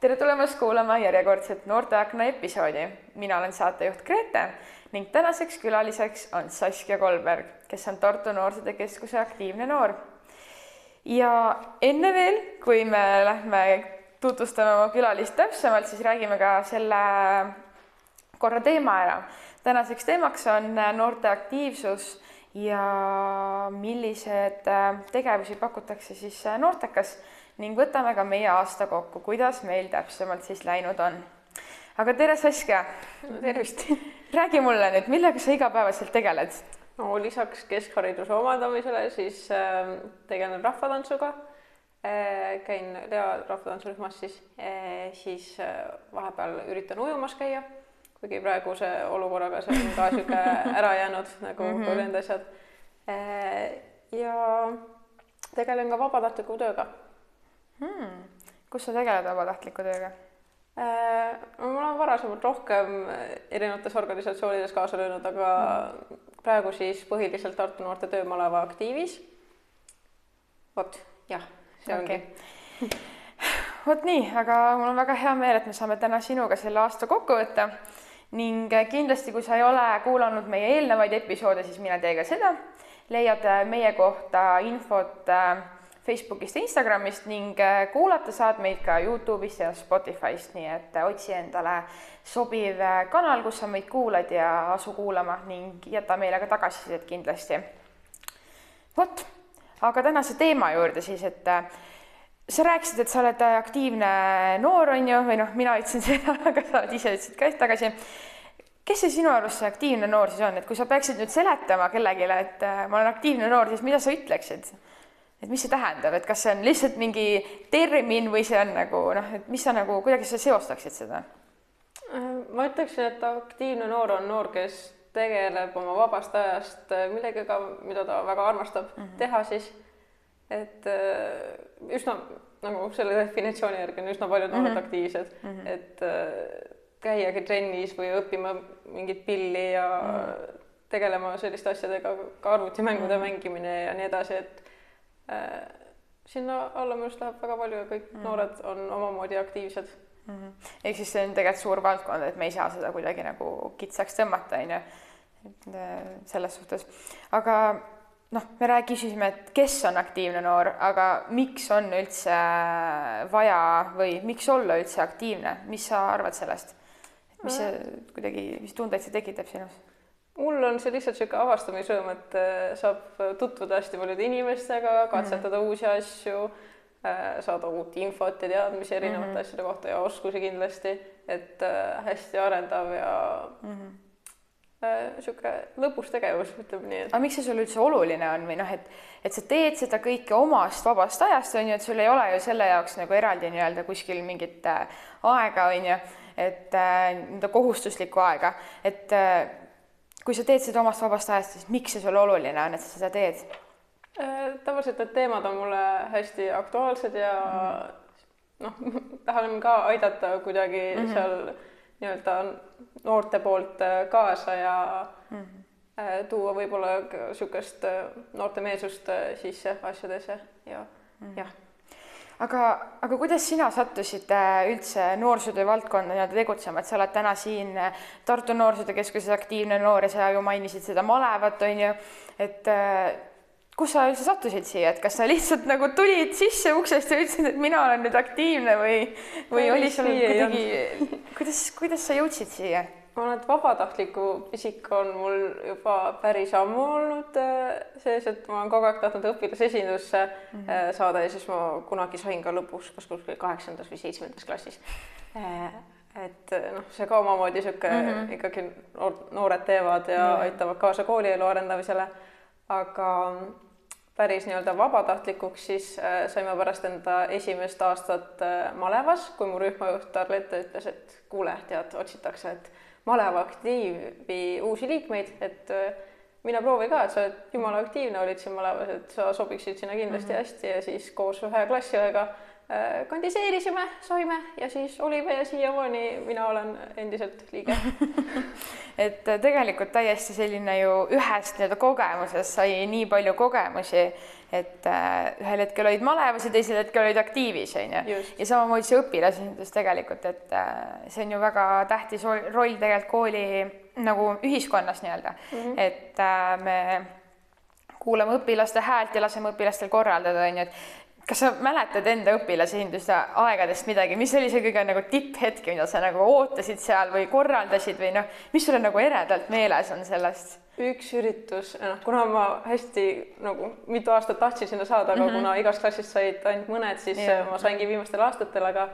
tere tulemast kuulama järjekordset Noorteakna episoodi. mina olen saatejuht Grete ning tänaseks külaliseks on Saskia Kolberg, kes on Tartu Noorsootöö Keskuse aktiivne noor. ja enne veel, kui me lähme tutvustame oma külalist täpsemalt, siis räägime ka selle korra teema ära. tänaseks teemaks on noorte aktiivsus ja millised tegevusi pakutakse siis noortekas ning võtame ka meie aasta kokku, kuidas meil täpsemalt siis läinud on. aga tere, Saskia. tervist. räägi mulle nüüd, millega sa igapäevaselt tegeled? no lisaks keskhariduse omandamisele siis äh, tegelen rahvatantsuga äh,. käin Lea rahvatantsurühmas siis äh,, siis äh, vahepeal üritan ujumas käia, kuigi praeguse olukorraga see on ka niisugune ära jäänud nagu mm -hmm. ülejäänud asjad äh,. ja tegelen ka vabatahtliku tööga hmm.. kus sa tegeled vabatahtliku tööga? Äh, ma olen varasemalt rohkem erinevates organisatsioonides kaasa löönud, aga mm. praegu siis põhiliselt Tartu Noorte Töömaleva aktiivis. vot jah, see okay. ongi. vot nii, aga mul on väga hea meel, et me saame täna sinuga selle aasta kokku võtta ning kindlasti, kui sa ei ole kuulanud meie eelnevaid episoode, siis mine tee ka seda. leiad meie kohta infot äh, Facebookist ja Instagramist ning äh, kuulata saad meid ka Youtube'ist ja Spotify'st, nii et äh, otsi endale sobiv äh, kanal, kus sa meid kuulad ja asu kuulama ning jäta meile ka tagasisidet kindlasti. vot, aga tänase teema juurde siis, et sa rääkisid, et sa oled aktiivne noor, on ju, või noh, mina ütlesin seda, aga sa ise ütlesid ka hetk tagasi. kes see sinu arust see aktiivne noor siis on, et kui sa peaksid nüüd seletama kellelegi, et ma olen aktiivne noor, siis mida sa ütleksid? Et mis see tähendab, et kas see on lihtsalt mingi termin või see on nagu noh, et mis sa nagu kuidagi sa seostaksid seda? ma ütleksin, et aktiivne noor on noor, kes tegeleb oma vabast ajast millegagi, mida ta väga armastab mm -hmm. teha siis. et äh, üsna nagu selle definitsiooni järgi on üsna paljud noored mm -hmm. aktiivsed mm, -hmm. et äh, käiagi trennis või õppima mingit pilli ja mm -hmm. tegelema selliste asjadega, ka arvutimängude mm -hmm. mängimine ja nii edasi, et Äh, sinna alla minu arust läheb väga palju ja kõik mm. noored on omamoodi aktiivsed mm. -hmm. ehk siis see on tegelikult suur valdkond, et me ei saa seda kuidagi nagu kitsaks tõmmata, on ju, et äh, selles suhtes, aga noh, me rääkisime, et kes on aktiivne noor, aga miks on üldse vaja või miks olla üldse aktiivne, mis sa arvad sellest? mis see kuidagi, mis tundeid see tekitab sinus? Mul on see lihtsalt niisugune avastamisrõõm, et äh, saab tutvuda hästi paljude inimestega, katsetada mm -hmm. uusi asju, äh, saada uut infot ja teadmisi erinevate mm -hmm. asjade kohta ja oskusi kindlasti, et äh, hästi arendav ja mm -hmm niisugune lõbus tegevus, ütleme nii et.... aga miks see sul üldse oluline on või noh, et, et sa teed seda kõike omast vabast ajast, on ju, et sul ei ole ju selle jaoks nagu eraldi nii-öelda kuskil mingit aega, on ju, et nii-öelda kohustuslikku aega, et kui sa teed seda omast vabast ajast, siis miks see sulle oluline on, et sa seda teed? Äh, tavaliselt need teemad on mulle hästi aktuaalsed ja mm. noh, tahan ka aidata kuidagi mm -hmm. seal nii-öelda noorte poolt äh, kaasa ja mm -hmm. tuua võib-olla niisugust noorte meelsust sisse asjadesse ja mm jah aga, aga kuidas sina sattusid äh, üldse noorsootöö valdkonda nii-öelda tegutsema, et sa oled täna siin äh, Tartu Noorsootöö Keskuses aktiivne noor ja sa ju mainisid seda malevat, on ju, et äh, kus sa üldse sattusid siia, et kas sa lihtsalt nagu tulid sisse uksest ja ütlesid, et mina olen nüüd aktiivne või, või oli sul kuidagi, kuidas, kuidas sa jõudsid siia? Ma et vabatahtliku isik on mul juba päris ammu olnud äh, sees, et ma olen kogu aeg tahtnud õpilasesindusse mm -hmm. saada ja siis ma kunagi sain ka lõpus, kas kuskil kaheksandas või seitsmendas klassis. Äh, et noh, see ka omamoodi niisugune mm -hmm. ikkagi noored teevad ja mm -hmm. aitavad kaasa koolielu arendamisele, aga päris nii-öelda vabatahtlikuks, siis saime pärast enda esimest aastat malevas, kui mu rühmajuht Arlette ütles, et kuule, tead, otsitakse, et maleva aktiivi uusi liikmeid, et äh, mine proovi ka, et sa oled jumala aktiivne, olid siin malevas, et sa sobiksid sinna kindlasti mm -hmm. hästi ja siis koos ühe klassiõega kandiseerisime, saime ja siis olime ja siiamaani mina olen endiselt liige et tegelikult täiesti selline ju ühest nii-öelda kogemusest sai nii palju kogemusi, et äh, ühel hetkel olid malevas ja teisel hetkel olid aktiivis, on ju. ja samamoodi see õpilasesindus tegelikult, et äh, see on ju väga tähtis roll tegelikult kooli nagu ühiskonnas nii-öelda mm, -hmm. et äh, me kuulame õpilaste häält ja laseme õpilastel korraldada, on ju, et kas sa mäletad enda õpilasesinduse aegadest midagi, mis oli see kõige nagu tipphetk, mida sa nagu ootasid seal või korraldasid või noh, mis sulle nagu eredalt meeles on sellest? üks üritus, noh, kuna ma hästi nagu mitu aastat tahtsin sinna saada, aga mm -hmm. kuna igast klassist said ainult mõned, siis yeah. ma saingi viimastel aastatel, aga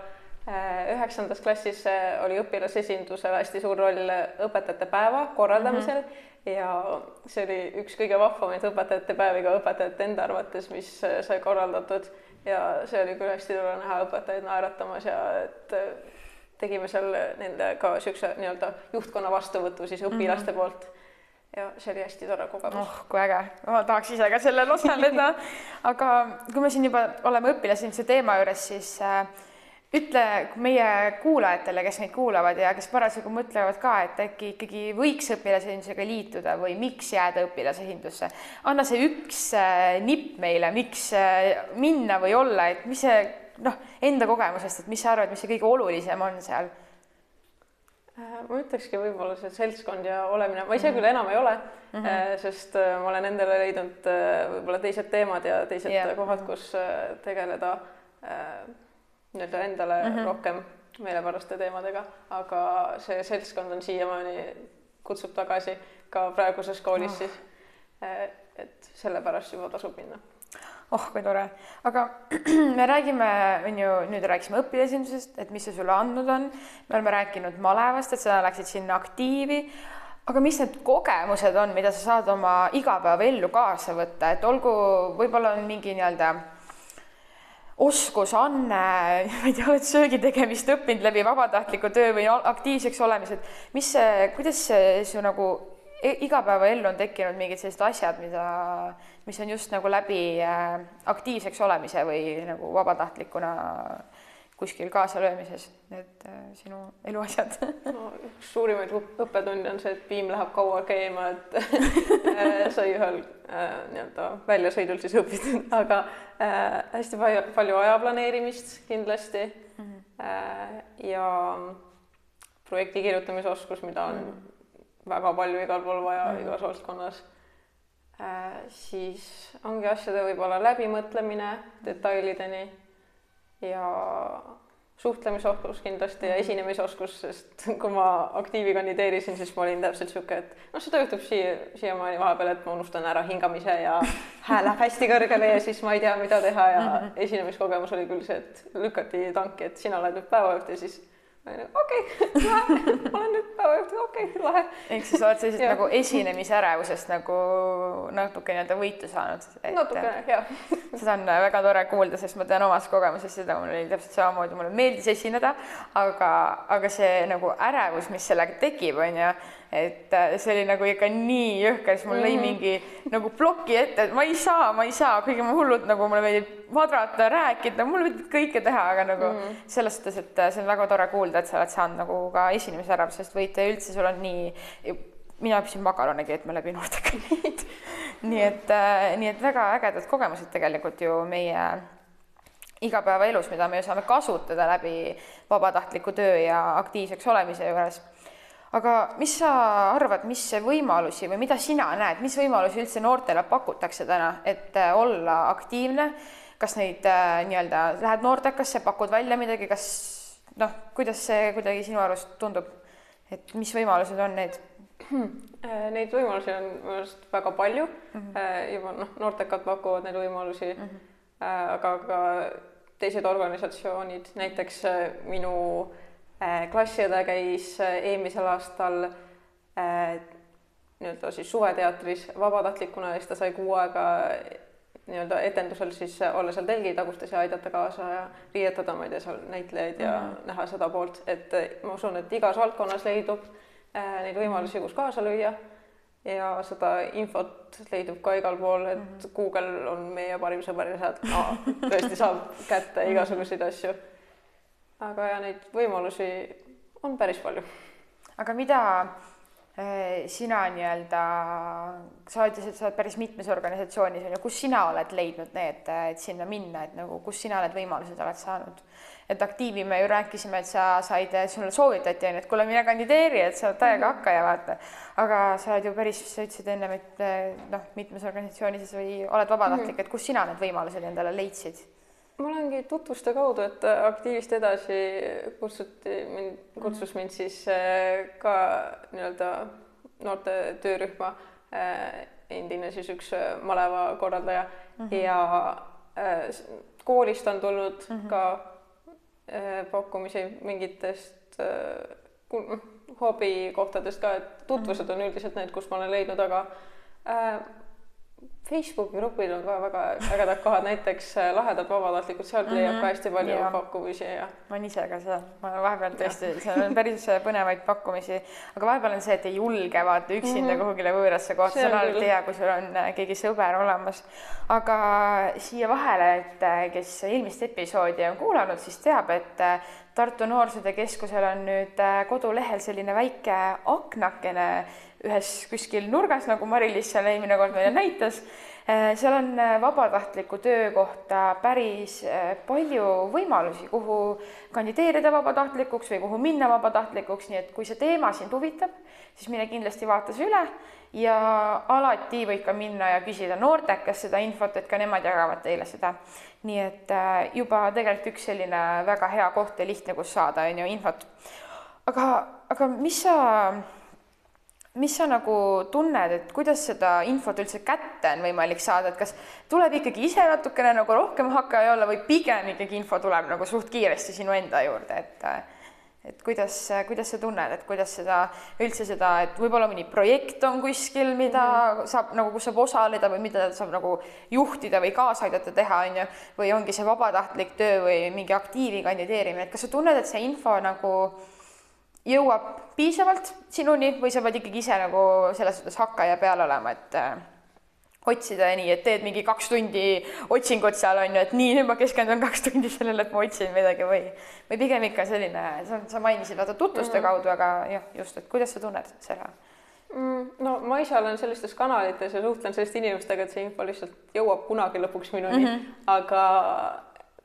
üheksandas klassis äh, oli õpilasesindusel hästi suur roll õpetajate päeva korraldamisel mm -hmm. ja see oli üks kõige vahvamaid õpetajate päevi ka õpetajate enda arvates, mis äh, sai korraldatud ja see oli küll hästi tore näha õpetajaid naeratamas ja et äh, tegime seal nendega niisuguse nii-öelda juhtkonna vastuvõtu siis õpilaste mm -hmm. poolt. ja see oli hästi tore kogemus. oh, kui äge, ma tahaks ise ka sellel osaleda aga kui me siin juba oleme õpilasinduse teema juures, siis äh, ütle meie kuulajatele, kes meid kuulavad ja kes parasjagu mõtlevad ka, et äkki ikkagi võiks õpilasesindusega liituda või miks jääda õpilasesindusse. anna see üks äh, nipp meile, miks äh, minna või olla, et mis see noh, enda kogemusest, et mis sa arvad, mis see kõige olulisem on seal? Äh, ma ütlekski võib-olla see seltskond ja olemine, ma ise mm -hmm. küll enam ei ole mm, -hmm. sest ma olen endale leidnud võib-olla teised teemad ja teised yeah. kohad, kus tegeleda nii-öelda endale mm -hmm. rohkem meelepäraste teemadega, aga see seltskond on siiamaani, kutsub tagasi ka praeguses koolis oh. siis. Eh, et sellepärast juba tasub minna oh kui tore, aga me räägime, on ju, nüüd rääkisime õpilasesindusest, et mis see sulle andnud on. me oleme rääkinud malevast, et sa läksid sinna aktiivi. aga mis need kogemused on, mida sa saad oma igapäevaellu kaasa võtta, et olgu, võib-olla on mingi nii-öelda oskus, anne, ma ei tea, oled söögi tegemist õppinud läbi vabatahtliku töö või aktiivseks olemised, mis kuidas see su nagu e-, igapäevaellu on tekkinud mingid sellised asjad, mida, mis on just nagu läbi äh, aktiivseks olemise või nagu vabatahtlikuna kuskil kaasalöömises, need äh, sinu eluasjad no,? üks suurimaid õppetunde on see, et piim läheb kaua käima, et äh, sai ühel äh, nii-öelda väljasõidul siis õpitud, aga äh, hästi palju, palju aja planeerimist kindlasti mm -hmm. äh, ja projekti kirjutamise oskus, mida on mm -hmm. väga palju igal pool vaja mm -hmm. igas valdkonnas äh,. siis ongi asjade võib-olla läbimõtlemine detailideni ja suhtlemisoskus kindlasti ja mhm. esinemisoskus, sest kui ma aktiivi kandideerisin, siis ma olin täpselt sihuke, et noh, seda juhtub siia, siiamaani vahepeal, et ma unustan ära hingamise ja hääl läheb hästi kõrgele ja siis ma ei tea, mida teha ja mhm. esinemiskogemus oli küll see, et lükati tanki, et sina oled nüüd päevajuht ja siis okei okay,, lahe, ma olen nüüd päevajuht, okei okay,, lahe. ehk siis oled sellisest nagu esinemisärevusest nagu natuke nii-öelda võitu saanud et.... natukene, jah. seda on väga tore kuulda, sest ma tean omast kogemusest seda, mul oli täpselt samamoodi, mulle meeldis esineda, aga, aga see nagu ärevus, mis sellega tekib, on ju et äh, see oli nagu ikka nii jõhker, siis mul lõi mm -hmm. mingi nagu ploki ette, et ma ei saa, ma ei saa, kuigi ma hullult nagu mulle meeldib vadrata, rääkida, mulle meeldib kõike teha, aga nagu mm -hmm. selles suhtes, et äh, see on väga tore kuulda, et sa oled saanud nagu ka esinemisärevusest võita ja üldse sul on nii, mina õppisin makaronikeetme läbi noortekõnid nii et äh,, nii et väga ägedad kogemused tegelikult ju meie igapäevaelus, mida me ju saame kasutada läbi vabatahtliku töö ja aktiivseks olemise juures aga mis sa arvad, mis võimalusi või mida sina näed, mis võimalusi üldse noortele pakutakse täna, et äh, olla aktiivne? kas neid äh, nii-öelda lähed noortekasse, pakud välja midagi, kas noh, kuidas see kuidagi sinu arust tundub, et mis võimalused on need? Äh, neid võimalusi on minu arust väga palju mm. -hmm. juba noh, noortekad pakuvad neid võimalusi mm, -hmm. aga ka teised organisatsioonid, näiteks minu äh, Äh, klassiõde käis äh, eelmisel aastal äh, nii-öelda siis suveteatris vabatahtlikuna ja siis ta sai kuu aega nii-öelda etendusel siis olla seal telgitagustes ja aidata kaasa ja riietada, ma ei tea, seal näitlejaid ja mm -hmm. näha seda poolt, et ma usun, et igas valdkonnas leidub neid võimalusi, kus kaasa lüüa. ja seda infot leidub ka igal pool, et mm -hmm. Google on meie parim sõber ja sealt no, tõesti saab kätte igasuguseid asju. Aga ja neid võimalusi on päris palju. aga mida Äh, sina nii-öelda, sa ütlesid, sa oled päris mitmes organisatsioonis on ju, kus sina oled leidnud need, et sinna minna, et nagu kus sina need võimalused oled saanud? et aktiivi me ju rääkisime, et sa said, sulle soovitati onju, et kuule, mine kandideeri, et sa oled täiega hakka ja vaata. aga sa oled ju päris, sa ütlesid ennem, et noh, mitmes organisatsioonis või oled vabatahtlik -hmm. et kus sina need võimalused endale leidsid? Ma olengi tutvuste kaudu, et aktiivist edasi kutsuti mind, kutsus mind siis äh, ka nii-öelda noorte töörühma äh, endine siis üks äh, maleva korraldaja mm -hmm. ja koolist on tulnud mm -hmm. ka pakkumisi mingitest hobikohtadest ka, et tutvused on üldiselt need, kus ma olen leidnud, aga Facebooki grupil on ka väga ägedad kohad, näiteks äh, lahedad vabatahtlikud, sealt leiab mm -hmm. ka hästi palju ja. pakkumisi ja. ma olen ise ka seal, ma olen vahepeal tõesti, seal on päris äh, põnevaid pakkumisi, aga vahepeal on see, et ei julge vaata üksinda mm -hmm. kuhugile võõrasse kohta, see on alati hea, kui sul on äh, keegi sõber olemas. aga siia vahele, et kes eelmist episoodi on kuulanud, siis teab, et Tartu Noorsootöö Keskusel on nüüd kodulehel selline väike aknakene ühes kuskil nurgas, nagu Mari-Liis seal eelmine kord meile näitas. Äh, seal on äh, vabatahtliku töö kohta päris äh, palju võimalusi, kuhu kandideerida vabatahtlikuks või kuhu minna vabatahtlikuks, nii et kui see teema sind huvitab, siis mine kindlasti vaata see üle ja alati võid ka minna ja küsida noortelt käest seda infot, et ka nemad jagavad teile seda. nii et juba tegelikult üks selline väga hea koht ja lihtne, kus saada, on ju, infot. aga, aga mis sa mis sa nagu tunned, et kuidas seda infot üldse kätte on võimalik saada, et kas tuleb ikkagi ise natukene nagu rohkem hakkaja olla või pigem ikkagi info tuleb nagu suht kiiresti sinu enda juurde, et et kuidas, kuidas sa tunned, et kuidas seda üldse seda, et võib-olla mõni projekt on kuskil, mida mm -hmm. saab nagu, kus saab osaleda või mida saab nagu juhtida või kaasa aidata teha, on ju, või ongi see vabatahtlik töö või mingi aktiivi kandideerimine, et kas sa tunned, et see info nagu jõuab piisavalt sinuni või sa pead ikkagi ise nagu selles suhtes hakkaja peal olema, et äh, otsida nii, et teed mingi kaks tundi otsingut seal on ju, et nii, nüüd ma keskendun kaks tundi sellele, et ma otsin midagi või, või pigem ikka selline, sa, sa mainisid vaata tutvuste mm -hmm. kaudu, aga jah, just, et kuidas sa tunned seda mm,? no ma ise olen sellistes kanalites ja suhtlen selliste inimestega, et see info lihtsalt jõuab kunagi lõpuks minuni mm, -hmm. aga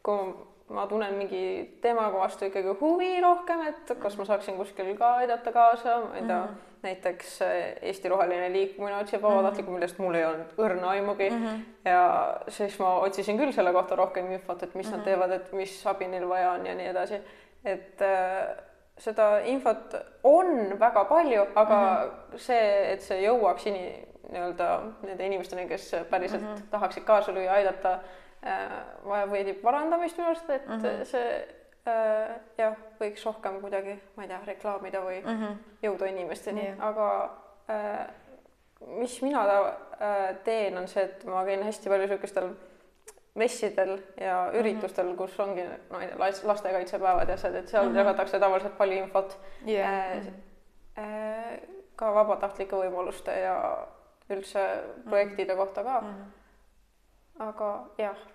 kui ma tunnen mingi teemaga vastu ikkagi huvi rohkem, et kas ma saaksin kuskil ka aidata kaasa, ma ei tea mm, -hmm. näiteks eh, Eesti Roheline Liikumine otsib vabatahtlikku, millest mul ei olnud õrna aimugi mm. -hmm. ja siis ma otsisin küll selle kohta rohkem infot, et mis mm -hmm. nad mhm. teevad, et mis abi neil vaja on ja nii edasi. et äh, seda infot on väga palju, aga mm -hmm. see, et see jõuaks nii-öelda nende inimesteni, kes päriselt mm -hmm. tahaksid kaasa lüüa, aidata vajab veidi parandamist minu arust, et mm -hmm. see äh, jah, võiks rohkem kuidagi, ma ei tea, reklaamida või mm -hmm. jõuda inimesteni yeah., aga äh, mis mina äh, teen, on see, et ma käin hästi palju niisugustel messidel ja mhm. üritustel mm, -hmm. kus ongi, no ei tea, lastekaitsepäevad ja asjad, et seal mm -hmm. jagatakse tavaliselt palju infot yeah.. Äh, äh, ka vabatahtlike võimaluste ja üldse projektide kohta ka mm. -hmm. Aga jah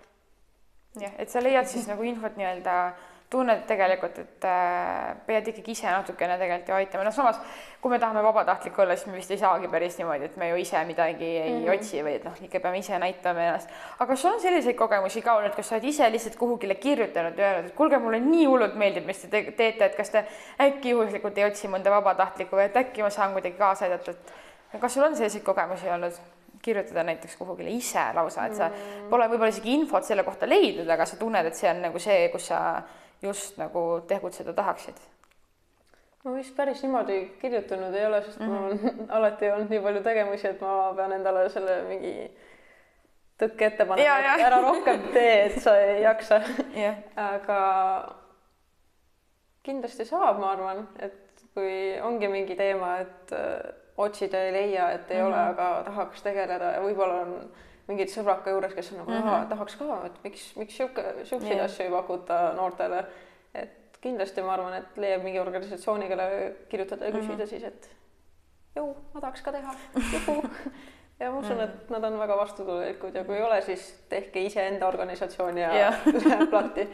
jah, et sa leiad siis nagu infot nii-öelda, tunned tegelikult, et äh, pead ikkagi ise natukene tegelikult ju aitama, noh samas kui me tahame vabatahtlik olla, siis me vist ei saagi päris niimoodi, et me ju ise midagi ei mm -hmm. otsi või et noh, ikka peame ise näitama ennast. aga kas sul on selliseid kogemusi ka olnud, kas sa oled ise lihtsalt kuhugile kirjutanud ja öelnud, et kuulge, mulle nii hullult meeldib, mis te teete, et kas te äkki juhuslikult ei otsi mõnda vabatahtlikku või et äkki ma saan kuidagi kaasa aidata, et kas sul on selliseid kogemusi olnud? Kirjutada näiteks kuhugile ise lausa, et sa mm. pole võib-olla isegi infot selle kohta leidnud, aga sa tunned, et see on nagu see, kus sa just nagu tegutseda tahaksid? ma vist päris niimoodi kirjutanud ei ole, sest mm -hmm. mul on alati olnud nii palju tegemisi, et ma pean endale selle mingi tõkke ette panema, et ära rohkem tee, et sa ei jaksa yeah.. aga kindlasti saab, ma arvan, et kui ongi mingi teema, et otsida ei leia, et ei mm -hmm. ole, aga tahaks tegeleda ja võib-olla on mingid sõbrad ka juures, kes on nagu mm -hmm. tahaks ka, et miks, miks sihuke, sihukeseid yeah. asju ei pakuta noortele. et kindlasti ma arvan, et leiab mingi organisatsiooni, kelle kirjutada ja küsida mm -hmm. siis, et jõu, ma tahaks ka teha, juhu. ja ma usun, et nad on väga vastutulelikud ja kui ei ole, siis tehke iseenda organisatsiooni ja, ja. läheb Mm.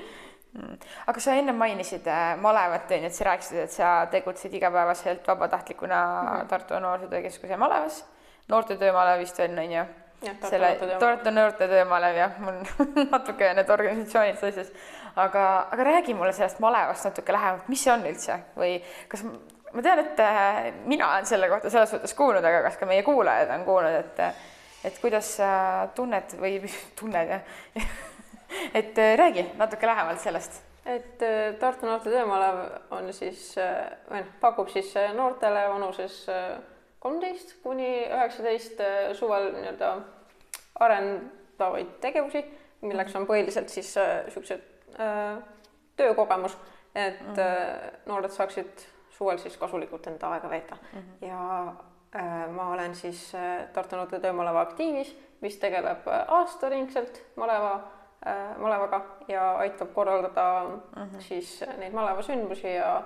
Aga sa enne mainisid äh, malevat, onju, et sa rääkisid, et sa tegutsed igapäevaselt vabatahtlikuna mm -hmm. Tartu Noorsootöö Keskuse malevas, noortetöö malev vist on, onju. selle Tartu Noortetöö malev jah, mul natuke need organisatsioonid sassis, aga, aga räägi mulle sellest malevast natuke lähemalt, mis see on üldse? Või kas ma tean, et äh, mina olen selle kohta selles suhtes kuulnud, aga kas ka meie kuulajad on kuulnud, et et kuidas sa tunned või tunned jah et äh, räägi natuke lähemalt sellest. et äh, Tartu Noorte Töömalev on siis äh, või noh, pakub siis noortele vanuses kolmteist kuni üheksateist suvel nii-öelda arendavaid tegevusi, milleks on põhiliselt siis niisugused töökogemus, et mm -hmm. noored saaksid suvel siis kasulikult enda aega veeta mm. -hmm. ja äh, ma olen siis Tartu Noorte Töömaleva aktiivis, mis tegeleb aastaringselt maleva malevaga ja aitab korraldada mm -hmm. siis neid malevasündmusi ja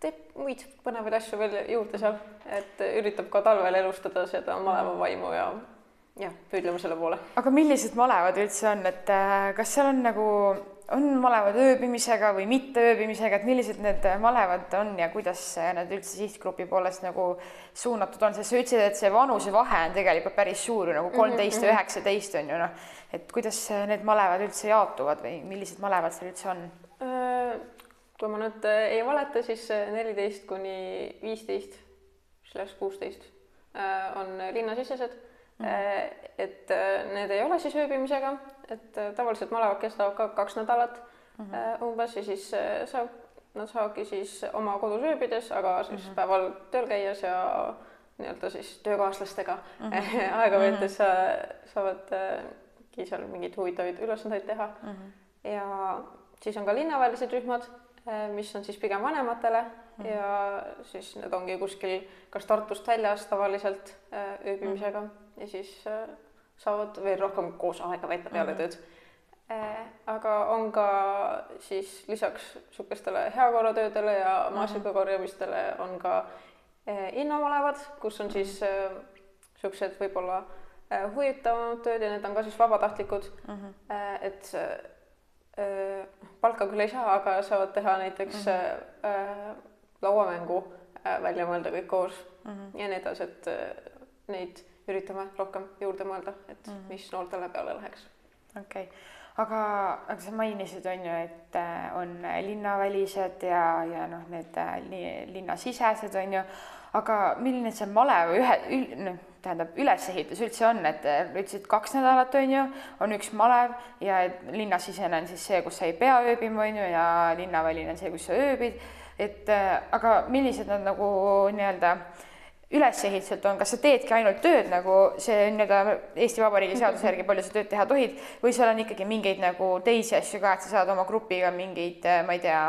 teeb muid põnevaid asju veel juurde seal, et üritab ka talvel elustada seda malevavaimu ja jah, püüdlema selle poole. aga millised malevad üldse on, et äh, kas seal on nagu on malevad ööbimisega või mitte ööbimisega, et millised need malevad on ja kuidas need üldse sihtgrupi poolest nagu suunatud on, sest sa ütlesid, et see vanusevahe on tegelikult päris suur nagu kolmteist ja mhm, mhm. üheksateist on ju noh, et kuidas need malevad üldse jaotuvad või millised malevad seal üldse on? Äh, kui ma nüüd äh, ei valeta, siis neliteist kuni viisteist, slaš kuusteist äh, on linnasisesed. Et need ei ole siis ööbimisega, et tavaliselt malevad kestavad ka kaks nädalat mm -hmm. umbes ja siis saab, nad saavadki siis oma kodus ööbides, aga siis mm -hmm. päeval tööl käies ja nii-öelda siis töökaaslastega mm -hmm. aega veetes mhm. saavadki seal mingeid huvitavaid ülesandeid teha mm. -hmm. ja siis on ka linnavälised rühmad, mis on siis pigem vanematele mm -hmm. ja siis need ongi kuskil kas Tartust väljas tavaliselt ööbimisega mm. -hmm ja siis äh, saavad veel rohkem koos aega veeta peale mm -hmm. tööd äh,. aga on ka siis lisaks niisugustele heakorratöödele ja mhm. maasika korjamistele on ka äh, innamalevad, kus on siis niisugused äh, võib-olla huvitavamad tööd ja need on ka siis vabatahtlikud mm. -hmm. Et palka küll ei saa, aga saavad teha näiteks mm -hmm. lauamängu välja mõelda kõik koos mm -hmm. ja nii edasi, et neid üritame rohkem juurde mõelda, et mm -hmm. mis noortele peale läheks. okei okay., aga, aga sa mainisid, on ju, et äh, on linnavälised ja, ja noh, need äh, linnasisesed on ju, aga milline see malev ühe, noh, tähendab, ülesehitus üldse on, et äh, ütlesid kaks nädalat on ju, on üks malev ja linnasisene on siis see, kus sa ei pea ööbima, on ju, ja linnaväline on see, kus sa ööbid. et aga millised nad nagu nii-öelda äh, ülesehituselt on, kas sa teedki ainult tööd nagu see nii-öelda Eesti Vabariigi seaduse järgi, palju sa tööd teha tohid, või seal on ikkagi mingeid nagu teisi asju ka, et sa saad oma grupiga mingeid, ma ei tea,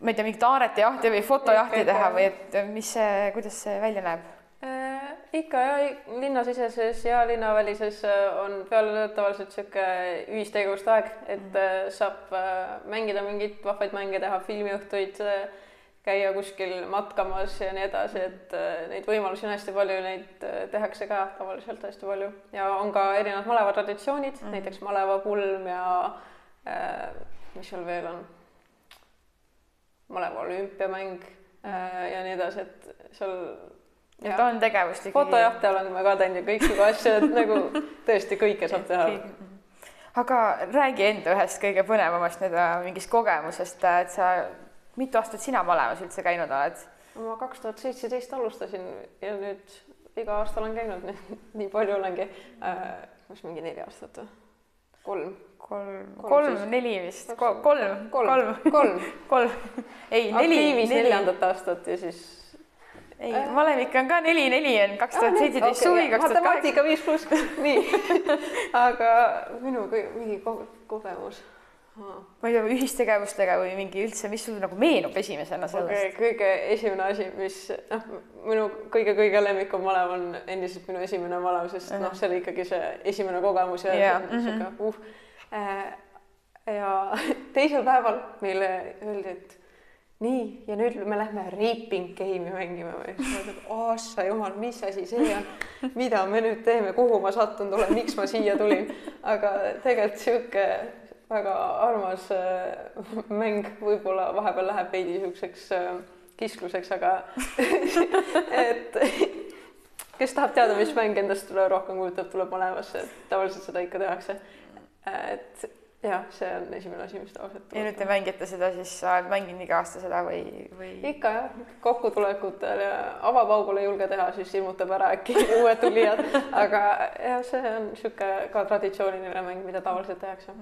ma ei tea, mingit aaretiahti või fotojahti teha või et mis see, kuidas see välja näeb äh,? ikka ja linnasiseses ja linnavälises äh, on peale tavaliselt niisugune ühistegevuste aeg, et mm -hmm. saab äh, mängida mingeid vahvaid mänge, teha filmiõhtuid käia kuskil matkamas ja nii edasi, et äh, neid võimalusi on hästi palju, neid äh, tehakse ka tavaliselt hästi palju. Ja on ka erinevad maleva traditsioonid mm, -hmm. näiteks malevapulm ja äh, mis seal veel on, maleva olümpiamäng äh, ja nii edasi, et seal et on tegevust ikkagi. fotojahte oleme ka teinud ja kõiksugu asju, et nagu tõesti kõike saab teha. Aga räägi enda ühest kõige põnevamast nii-öelda mingist kogemusest, et sa mitu aastat sina malevas üldse käinud oled? ma kaks tuhat seitseteist alustasin ja nüüd iga aasta olen käinud, nii palju olengi. Äh,. mis mingi neli aastat või? kolm. kolm, kolm, neli vist, kolm, kolm, kolm, kolm, kolm, ei neli. aktiivis neljandat aastat ja siis ei äh., malevik on ka neli, neli on kaks tuhat seitseteist. Suvi, kaks tuhat kaheksa. matemaatika viis pluss, nii. Aga minu mingi kogemus ma ei tea, ühistegevustega või mingi üldse, mis sul nagu meenub esimesena sellest okay,? kõige esimene asi, mis noh, minu kõige-kõige lemmikum malev on endiselt minu esimene malev, sest uh -huh. noh, see oli ikkagi see esimene kogemus ja yeah. sihuke uh, uh. ja teisel päeval meile öeldi, et nii, ja nüüd me lähme Raping Game'i mängima või? ossa jumal, mis asi see on, mida me nüüd teeme, kuhu ma sattunud olen, miks ma siia tulin, aga tegelikult sihuke väga armas äh, mäng võib-olla vahepeal läheb veidi siukseks äh, kiskluseks, aga et kes tahab teada, mis mäng endast rohkem kujutab, tuleb malevasse, tavaliselt seda ikka tehakse. et jah, see on esimene asi, mis tavaliselt. ja nüüd te mängite seda siis, sa oled mänginud iga aasta seda või, või? ikka jah, kokkutulekutel ja avapaugul ei julge teha, siis ilmutab ära äkki uued tulijad, aga jah, see on niisugune ka traditsiooniline mäng, mida tavaliselt tehakse.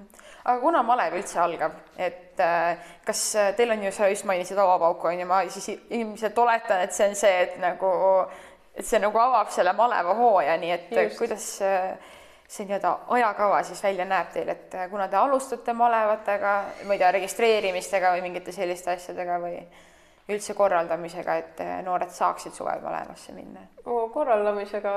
aga kuna malev üldse algab, et äh, kas teil on ju, sa just mainisid avapauku on ju, ma siis ilmselt oletan, et see on see, et nagu, et see nagu avab selle maleva hooaja, nii et just. kuidas äh, see nii-öelda ajakava siis välja näeb teil, et äh, kuna te alustate malevatega, ma ei tea, registreerimistega või mingite selliste asjadega või üldse korraldamisega, et äh, noored saaksid suvel malevasse minna? korraldamisega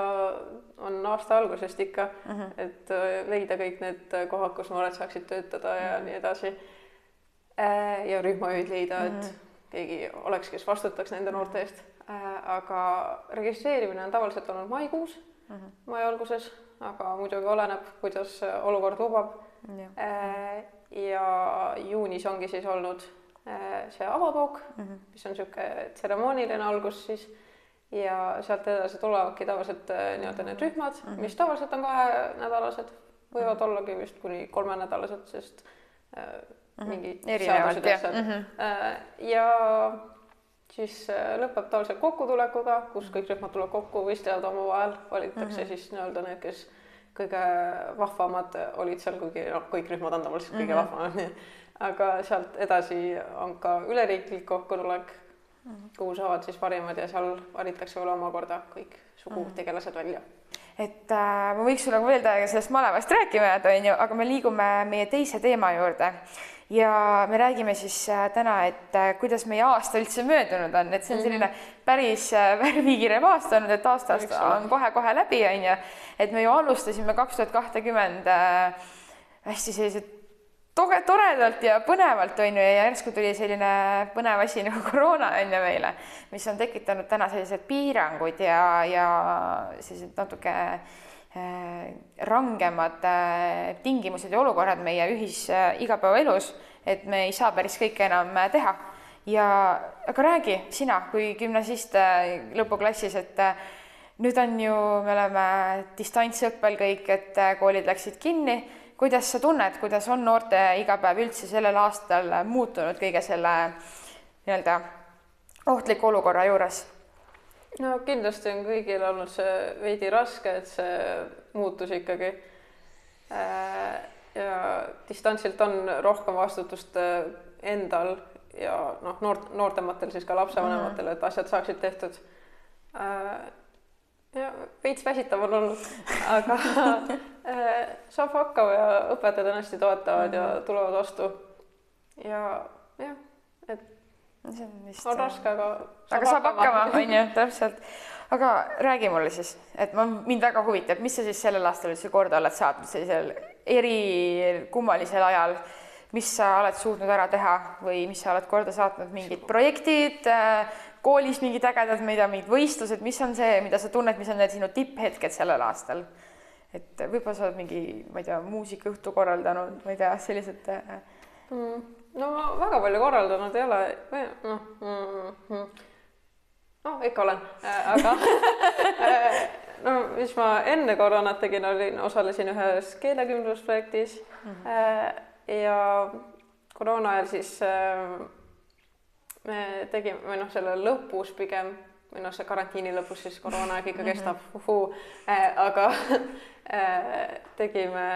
on aasta algusest ikka mm, -hmm. et äh, leida kõik need kohad, kus noored saaksid töötada ja mm -hmm. nii edasi. ja rühmajuhid leida, et mm -hmm. keegi oleks, kes vastutaks nende noorte eest. aga registreerimine on tavaliselt olnud maikuus mm, -hmm. mai alguses aga muidugi oleneb, kuidas olukord lubab. Äh, ja juunis ongi siis olnud äh, see avapauk mm, -hmm. mis on niisugune tseremooniline algus siis ja sealt edasi tulevadki tavaliselt äh, nii-öelda need rühmad mm, -hmm. mis tavaliselt on kahenädalased, võivad mm -hmm. ollagi vist kuni kolmenädalased, sest äh, mm -hmm. mingi erinevalt jah mm. -hmm. Ja siis äh, lõpeb tavaliselt kokkutulekuga, kus kõik rühmad tulevad kokku, võistlevad omavahel, valitakse mm -hmm. siis nii-öelda need, kes kõige vahvamad olid seal, kuigi noh, kõik rühmad on tavaliselt kõige mm -hmm. vahvamad, aga sealt edasi on ka üleriiklik kokkutulek mm, -hmm. kuhu saavad siis parimad ja seal valitakse veel omakorda kõik sugutegelased mhm. välja et äh, ma võiks sulle veel sellest malevast rääkima jääda, onju, aga me liigume meie teise teema juurde ja me räägime siis äh, täna, et äh, kuidas meie aasta üldse möödunud on, et see on selline mhm. päris äh, värvikirev aasta olnud, et aasta on kohe-kohe läbi, on ju. et me ju alustasime kaks tuhat kahtekümmend hästi sellised toge, toredalt ja põnevalt on ju ja järsku tuli selline põnev asi nagu koroona on ju meile, mis on tekitanud täna sellised piirangud ja, ja sellised natuke rangemad äh, tingimused ja olukorrad meie ühis äh, igapäevaelus, et me ei saa päris kõike enam teha. ja aga räägi sina kui gümnasist lõpuklassis, et nüüd on ju, me oleme distantsõppel kõik, et koolid läksid kinni. kuidas sa tunned, kuidas on noorte igapäev üldse sellel aastal muutunud kõige selle nii-öelda ohtliku olukorra juures? No kindlasti on kõigil olnud see veidi raske, et see muutus ikkagi. Äh, ja distantsilt on rohkem vastutust äh, endal ja noh, noort, noortematel siis ka lapsevanematel, et asjad saaksid tehtud. Äh, ja veits väsitav on olnud, aga saab hakkama ja õpetajad on hästi toetavad ja tulevad vastu. ja jah, et see on vist. on raske, aga. aga saab hakkama, on ju, täpselt. aga räägi mulle siis, et ma, mind väga huvitab, mis sa siis sellel aastal üldse korda oled saatnud sellisel erikummalisel ajal, mis sa oled suutnud ära teha või mis sa oled korda saatnud, mingid projektid äh, koolis mingid ägedad, tea, mingid võistlused, mis on see, mida sa tunned, mis on need sinu tipphetked sellel aastal? et võib-olla sa oled mingi, ma ei tea, muusikaõhtu korraldanud, ma ei tea, sellised äh, mm no ma väga palju korraldanud ei ole, noh mm, mm, noh, ikka olen, äh, aga äh, no mis ma enne koroonat tegin, olin, osalesin ühes keelekümblusprojektis. Mm -hmm. ja koroona ajal siis me tegime, või noh, selle lõpus pigem või noh, see karantiini lõpus siis koroonaaeg ikka kestab. Mm, -hmm. uhuu, aga tegime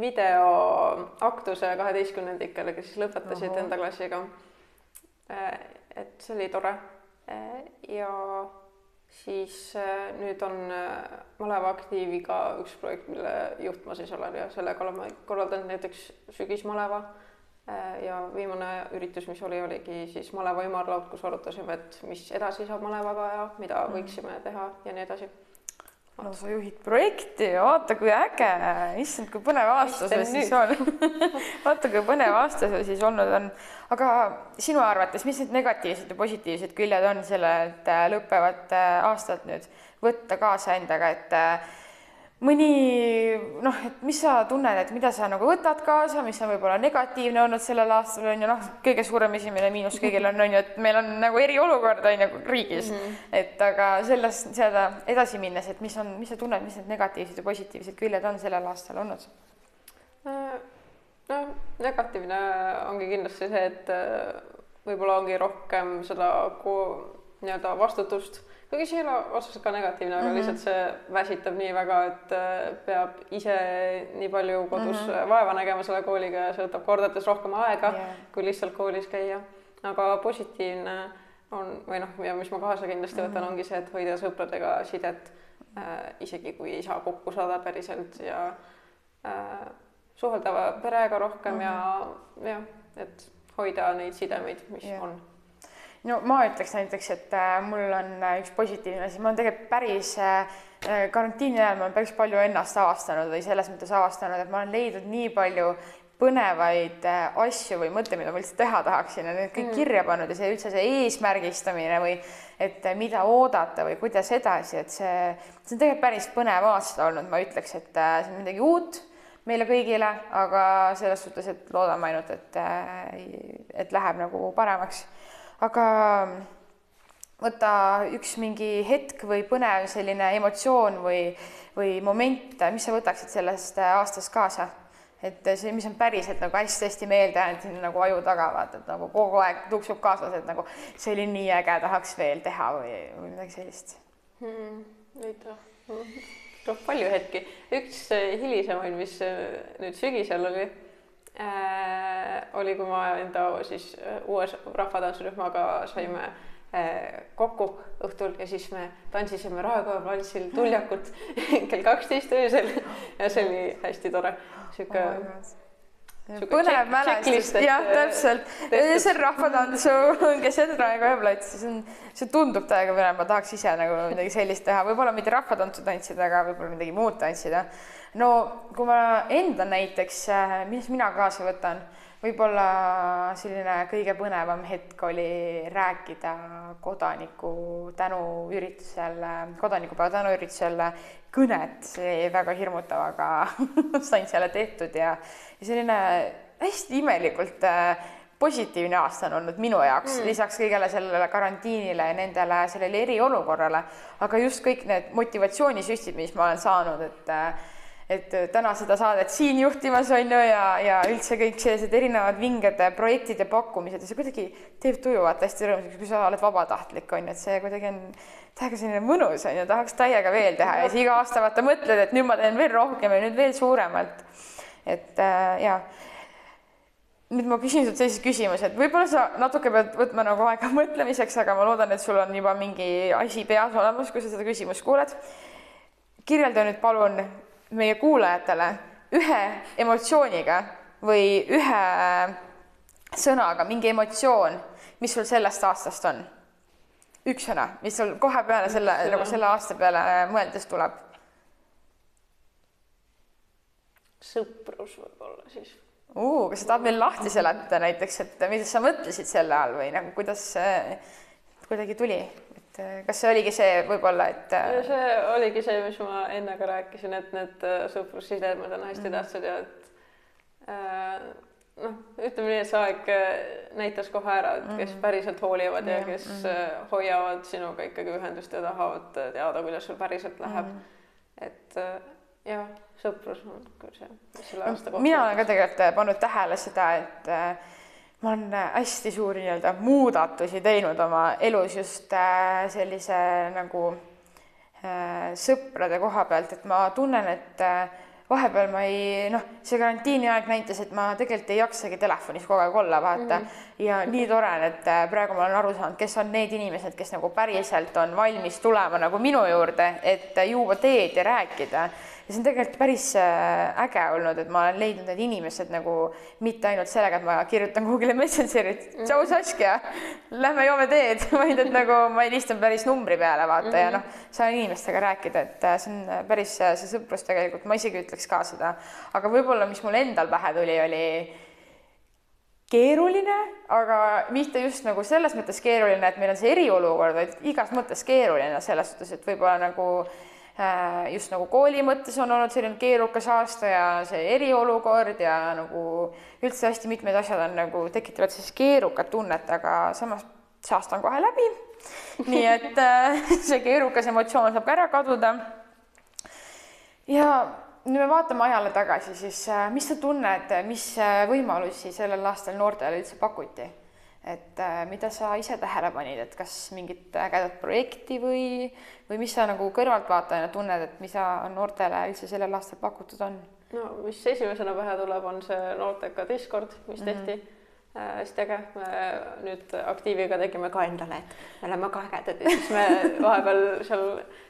videoaktuse kaheteistkümnendikele, kes siis lõpetasid Oho. enda klassiga. Äh, et see oli tore. Äh, ja siis äh, nüüd on maleva aktiiviga üks projekt, mille juht ma siis olen ja sellega oleme korraldanud näiteks sügismaleva. ja viimane üritus, mis oli, oligi siis maleva ümarlaud, kus arutasime, et mis edasi saab malevaga ja mida mhm. võiksime teha ja nii edasi no sa juhid projekti ja vaata, kui äge, issand, kui põnev aasta sul siis on. Vaata, kui põnev aasta sul siis olnud on. aga sinu arvates, mis need negatiivsed ja positiivsed küljed on sellelt lõppevat aastat nüüd võtta kaasa endaga, et mõni noh, et mis sa tunned, et mida sa nagu võtad kaasa, mis on võib-olla negatiivne olnud sellel aastal on ju noh, kõige suurem esimene miinus kõigil on, on ju, et meil on nagu eriolukord on ju riigis mm, -hmm. et aga sellest, seda edasi minnes, et mis on, mis sa tunned, mis need negatiivsed ja positiivsed küljed on sellel aastal olnud? Äh, noh, negatiivne ongi kindlasti see, et äh, võib-olla ongi rohkem seda nii-öelda vastutust kuigi see ei ole otseselt ka negatiivne, aga mm -hmm. lihtsalt see väsitab nii väga, et äh, peab ise nii palju kodus mm -hmm. vaeva nägema selle kooliga ja see võtab kordades rohkem aega yeah. kui lihtsalt koolis käia. aga positiivne on või noh, ja mis ma kaasa kindlasti võtan mm, -hmm. ongi see, et hoida sõpradega sidet äh,, isegi kui ei saa kokku saada päriselt ja äh, suhelda perega rohkem mm -hmm. ja jah, et hoida neid sidemeid, mis yeah. on no ma ütleks näiteks, et äh, mul on äh, üks positiivne asi, ma olen tegelikult päris äh, karantiini ajal ma olen päris palju ennast avastanud või selles mõttes avastanud, et ma olen leidnud nii palju põnevaid asju või mõtteid, mida ma üldse teha tahaksin ja need kõik mm. kirja pannud ja see üldse see eesmärgistamine või et mida oodata või kuidas edasi, et see, see on tegelikult päris põnev aasta olnud, ma ütleks, et see on midagi uut meile kõigile, aga selles suhtes, et loodame ainult, et, et läheb nagu paremaks aga võta üks mingi hetk või põnev selline emotsioon või, või moment, mis sa võtaksid sellest aastast kaasa? et see, mis on päriselt nagu hästi-hästi meelde jäänud siin nagu aju taga, vaata, et nagu kogu aeg tuksub kaasas, et nagu see oli nii äge, tahaks veel teha või, või midagi sellist hmm,. Neid noh, noh palju hetki, üks hilisemaid, mis nüüd sügisel oli äh, oli, kui ma enda siis äh, uues rahvatantsurühmaga saime äh, kokku õhtul ja siis me tantsisime Raekoja platsil tuljakut kell kaksteist öösel. Ja see oli hästi tore, sihuke oh põnev mälestus, jah, äh, täpselt. see on rahvatantsu keset Raekoja platsi, see on, see tundub täiega põnev, ma tahaks ise nagu midagi sellist teha, võib-olla mitte rahvatantsu tantsida, aga võib-olla midagi muud tantsida. No kui ma enda näiteks, äh, mis mina kaasa võtan, võib-olla selline kõige põnevam hetk oli rääkida kodaniku tänuüritusel, kodanikupäeva tänuüritusel kõnet, see jäi väga hirmutav, aga sain selle tehtud ja, ja selline hästi imelikult äh, positiivne aasta on olnud minu jaoks mm., lisaks kõigele sellele karantiinile ja nendele, sellele eriolukorrale, aga just kõik need motivatsioonisüstid, mis ma olen saanud, et äh, et äh, täna seda saadet siin juhtimas on ju ja, ja üldse kõik sellised erinevad vinged projektid ja pakkumised ja see kuidagi teeb tuju vaata hästi rõõmsaks, kui sa oled vabatahtlik on ju, et see kuidagi on täiega selline mõnus on ju, tahaks täiega veel teha ja siis iga aasta vaata mõtled, et nüüd ma teen veel rohkem ja nüüd veel suuremalt. et äh, ja nüüd ma küsin sult sellise küsimuse, et võib-olla sa natuke pead võtma nagu aega mõtlemiseks, aga ma loodan, et sul on juba mingi asi peas olemas, kui sa seda küsimust kuuled. kirjelda nüüd palun meie kuulajatele ühe emotsiooniga või ühe sõnaga, mingi emotsioon, mis sul sellest aastast on? üks sõna, mis sul kohe peale selle, nagu selle aasta peale mõeldes tuleb? sõprus võib-olla siis. kas sa tahad meil lahti seletada näiteks, et mida sa mõtlesid selle all või nagu kuidas see kuidagi tuli? Et äh, kas see oligi see võib-olla, et? Äh, see oligi see, mis ma enne ka rääkisin, et need äh, sõprussidemed on hästi mm -hmm. tähtsad ja et äh, noh, ütleme nii, et see aeg näitas kohe ära, et kes mm -hmm. päriselt hoolivad ja kes mm -hmm. hoiavad sinuga ikkagi ühendust ja tahavad teada, kuidas sul päriselt läheb mm. -hmm. et jah, sõprus on küll see, mis selle aasta kohta. mina olen ka tegelikult pannud tähele seda, et äh, ma olen äh, hästi suuri nii-öelda muudatusi teinud oma elus just äh, sellise nagu äh, sõprade koha pealt, et ma tunnen, et vahepeal ma ei noh, see karantiini aeg näitas, et ma tegelikult ei jaksagi telefonis kogu aeg olla, vaata mm. -hmm. ja nii tore on, et praegu ma olen aru saanud, kes on need inimesed, kes nagu päriselt on valmis tulema nagu minu juurde, et juua teed ja rääkida ja see on tegelikult päris äh, äge olnud, et ma olen leidnud need inimesed nagu mitte ainult sellega, et ma kirjutan kuhugile Messengerit, tšau Saskia, lähme joome teed, vaid et nagu ma helistan päris numbri peale, vaata mm. -hmm. ja noh, saan inimestega rääkida, et äh, see on päris see sõprus tegelikult, ma isegi ütleks ka seda, aga võib-olla, mis mul endal pähe tuli, oli keeruline, aga mitte just nagu selles mõttes keeruline, et meil on see eriolukord, vaid igas mõttes keeruline selles suhtes, et võib-olla nagu äh, just nagu kooli mõttes on olnud selline keerukas aasta ja see eriolukord ja nagu üldse hästi mitmed asjad on nagu tekitavad siis keerukat tunnet, aga samas see aasta on kohe läbi. nii et äh, see keerukas emotsioon saab ka ära kaduda. ja nüüd me vaatame ajale tagasi, siis äh, mis sa tunned, mis äh, võimalusi sellel aastal noortele üldse pakuti? Et äh, mida sa ise tähele panid, et kas mingit ägedat projekti või, või mis sa nagu kõrvaltvaatajana tunned, et mida noortele üldse sellel aastal pakutud on? no mis esimesena pähe tuleb, on see noorteka Discord, mis mhm. tehti mm. -hmm hästi äge, me nüüd aktiiviga tegime ka endale, et me oleme ka ägedad ja siis me vahepeal seal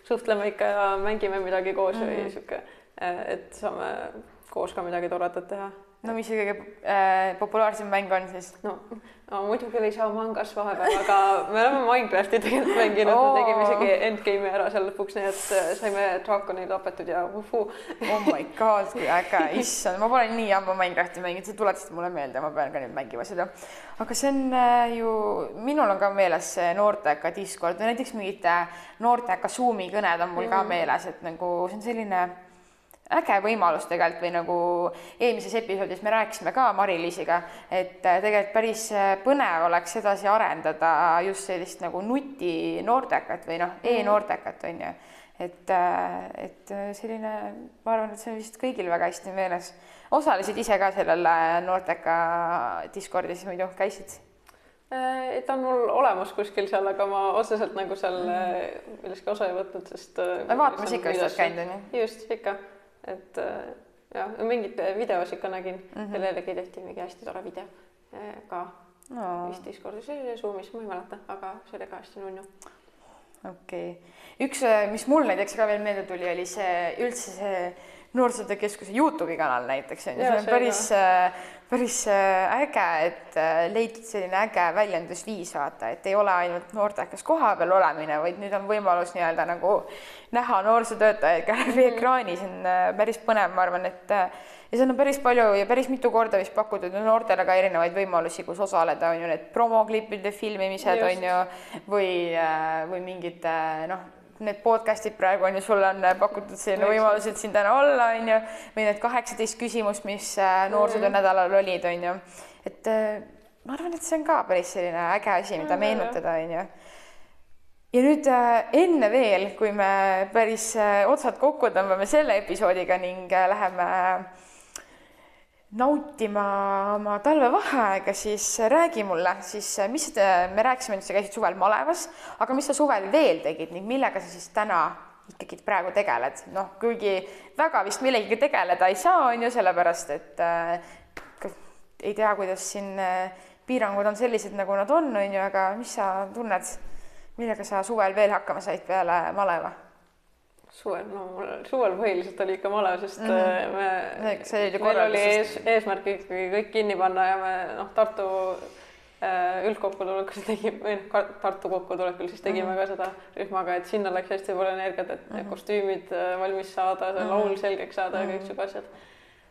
suhtleme ikka ja mängime midagi koos mm -hmm. või mhm. sihuke Äh, et saame koos ka midagi toredat teha. No mis see kõige äh, populaarsem mäng on siis? no, no muidu küll ei saa mangas vahepeal, aga me oleme Minecrafti tegelikult mänginud oh., me tegime isegi endgame'i ära seal lõpuks, nii et äh, saime draakoni tapetud ja vuhuu. oh my god, kui äge, issand, ma pole nii ammu Minecrafti mänginud, sa tuletasid mulle meelde, ma pean ka nüüd mängima seda. aga see on äh, ju, minul on ka meeles see noorteka Discord või näiteks mingid noorteka Zoomi kõned on mul mm. ka meeles, et nagu see on selline äge võimalus tegelikult või nagu eelmises episoodis me rääkisime ka Mari-Liisiga, et äh, tegelikult päris äh, põnev oleks edasi arendada just sellist nagu nuti noortekat või noh e, e-noortekat on ju. et, äh, et selline, ma arvan, et see on vist kõigil väga hästi meeles. osalesid ise ka sellel noorteka Discordis muidu, käisid? ta on mul olemas kuskil seal, aga ma otseselt nagu seal milleski osa ei võtnud, sest. vaatamas ikka vist oled käinud on ju? just, ikka et äh, jah, mingeid videos ikka nägin mm, -hmm. kellelegi tehti mingi hästi tore video äh, ka no. vist Discordis või Zoomis, ma ei mäleta, aga see oli ka hästi nunnu. okei okay., üks, äh, mis mul näiteks ka veel meelde tuli, oli see üldse see Noorsootöö Keskuse Youtube'i kanal näiteks on ju, see on päris, päris äge, et leitud selline äge väljendusviis, vaata, et ei ole ainult noortekas kohapeal olemine, vaid nüüd on võimalus nii-öelda nagu näha noorsootöötajaid ka läbi mm ekraani, see on äh, päris põnev, ma arvan, et äh, ja seal on päris palju ja päris mitu korda vist pakutud noortele ka erinevaid võimalusi, kus osaleda, on ju need promoklippide filmimised Just. on ju või, äh, või mingid noh, need podcast'id praegu on ju, sulle on pakutud selline võimalus, et siin täna olla, on ju, või need kaheksateist küsimust, mis noorsootöö mhm. nädalal olid, on ju, et ma arvan, et see on ka päris selline äge asi, mida meenutada, on ju. Ja nüüd äh, enne veel, kui me päris äh, otsad kokku tõmbame selle episoodiga ning äh, läheme nautima oma talvevaheaega, siis räägi mulle siis, mis te, me rääkisime, et sa käisid suvel malevas, aga mis sa suvel veel tegid ning millega sa siis täna ikkagi praegu tegeled, noh, kuigi väga vist millegagi tegeleda ei saa, on ju, sellepärast et äh, ei tea, kuidas siin äh, piirangud on sellised, nagu nad on, on ju, aga mis sa tunned millega sa suvel veel hakkama said peale maleva? Suvel, no mul suvel põhiliselt oli ikka malev, sest mm -hmm. me, meil oli ees, eesmärk ikkagi kõik kinni panna ja me noh, Tartu äh, üldkokkutulekul tegime, või noh, Tartu kokkutulekul siis tegime mm -hmm. ka seda rühmaga, et sinna läks hästi palju energiat, et mm -hmm. kostüümid äh, valmis saada, see mm -hmm. laul selgeks saada ja kõik siuke asjad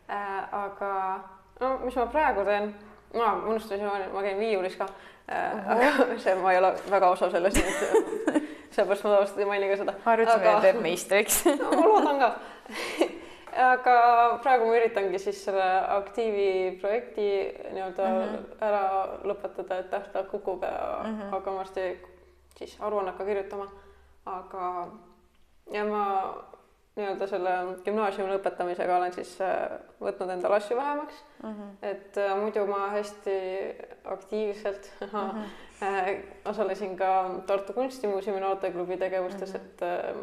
äh,. aga no mis ma praegu teen, ma unustasin, ma käin viiulis ka aga see, ma ei ole väga osav selles, nii et sellepärast ma tavaliselt ei maini ka seda. harjutamine aga... teeb meistriks no, ma loodan ka aga praegu ma üritangi siis selle aktiivi projekti nii-öelda mm -hmm. ära lõpetada, et tähtaeg kukub ja mm -hmm. hakkame varsti siis aruannet ka kirjutama. aga ja ma nii-öelda selle gümnaasiumi lõpetamisega olen siis äh, võtnud endale asju vähemaks mm. -hmm. et äh, muidu ma hästi aktiivselt mm -hmm. äh, osalesin ka Tartu Kunstimuuseumi noorteklubi tegevustes mm, -hmm. et äh,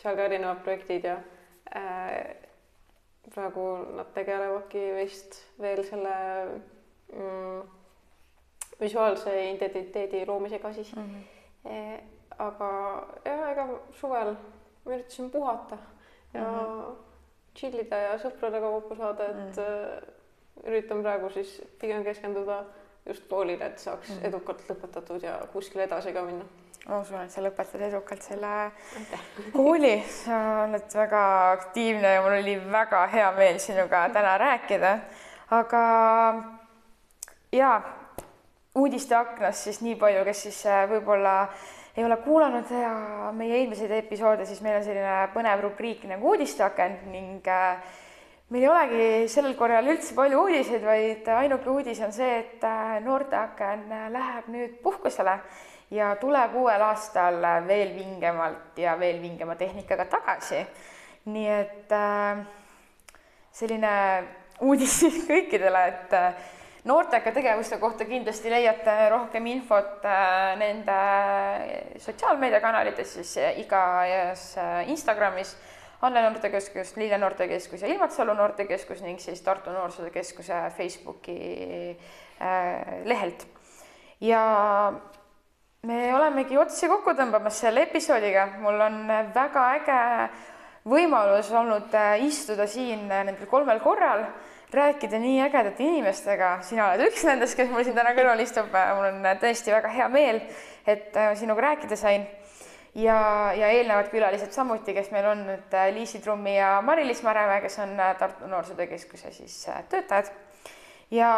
seal ka erinevad projektid ja äh, praegu nad tegelevadki vist veel selle mm, visuaalse identiteedi loomisega siis mm. -hmm. E, aga jah, ega suvel ma üritasin puhata ja mm -hmm. chill ida ja sõpradega kokku saada, et mm. üritan praegu siis pigem keskenduda just koolile, et saaks mm. edukalt lõpetatud ja kuskile edasi ka minna ma usun, et sa lõpetad edukalt selle kooli, sa oled väga aktiivne ja mul oli väga hea meel sinuga täna rääkida. aga ja uudiste aknast siis nii palju, kes siis äh, võib-olla ei ole kuulanud ja meie eelmiseid episoode, siis meil on selline põnev rubriik nagu uudisteaken ning äh, meil ei olegi sellel korral üldse palju uudiseid, vaid ainuke uudis on see, et äh, noorteaken läheb nüüd puhkusele ja tuleb uuel aastal veel vingemalt ja veel vingema tehnikaga tagasi. nii et äh, selline uudis siis kõikidele, et äh, noorteka tegevuste kohta kindlasti leiate rohkem infot äh, nende sotsiaalmeediakanalites, siis igas Instagramis. Anne Noortekeskus, Lille Noortekeskus ja Ilmatsalu Noortekeskus ning siis Tartu Noorsootöö Keskuse Facebooki lehelt. ja me olemegi otsi kokku tõmbamas selle episoodiga, mul on väga äge võimalus olnud äh, istuda siin äh, nendel kolmel korral, rääkida nii ägedate inimestega, sina oled üks nendest, kes mul siin täna kõrval istub, äh, mul on tõesti väga hea meel, et sinuga rääkida sain. ja, ja eelnevad külalised samuti, kes meil on nüüd Liisi Trummi ja Mari-Liis Märemäe, kes on Tartu Noorsootöö Keskuse siis töötajad. ja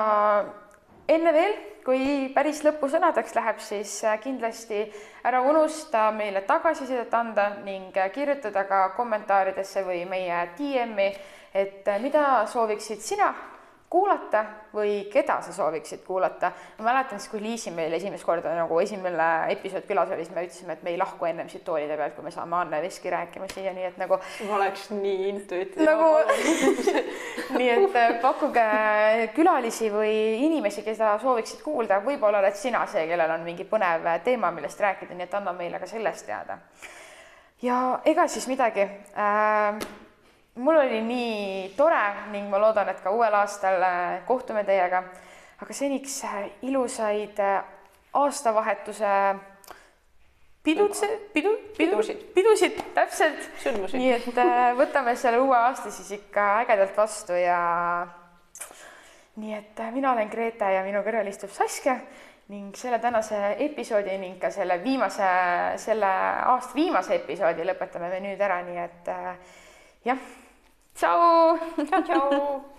enne veel, kui päris lõpusõnadeks läheb, siis äh, kindlasti ära unusta meile tagasisidet anda ning äh, kirjutada ka kommentaaridesse või meie DM-i, et äh, mida sooviksid sina kuulata või keda sa sooviksid kuulata. ma mäletan siis, kui Liisi meil esimest korda nagu esimene episood külas oli, siis me ütlesime, et me ei lahku ennem siit toolide pealt, kui me saame Anne Veski rääkima siia, nii et nagu. ma oleks nii intuitiivne. nagu nii et äh, pakkuge külalisi või inimesi, keda sooviksid kuulda, võib-olla oled sina see, kellel on mingi põnev teema, millest rääkida, nii et anna meile ka sellest teada. ja ega siis midagi äh, mul oli nii tore ning ma loodan, et ka uuel aastal äh, kohtume teiega. aga seniks äh, ilusaid äh, aastavahetuse pidutse, pidu, pidusid, pidusid, täpselt. nii et võtame selle uue aasta siis ikka ägedalt vastu ja nii et mina olen Grete ja minu kõrval istub Saskia ning selle tänase episoodi ning ka selle viimase, selle aasta viimase episoodi lõpetame me nüüd ära, nii et jah Ciao! Ciao, ciao!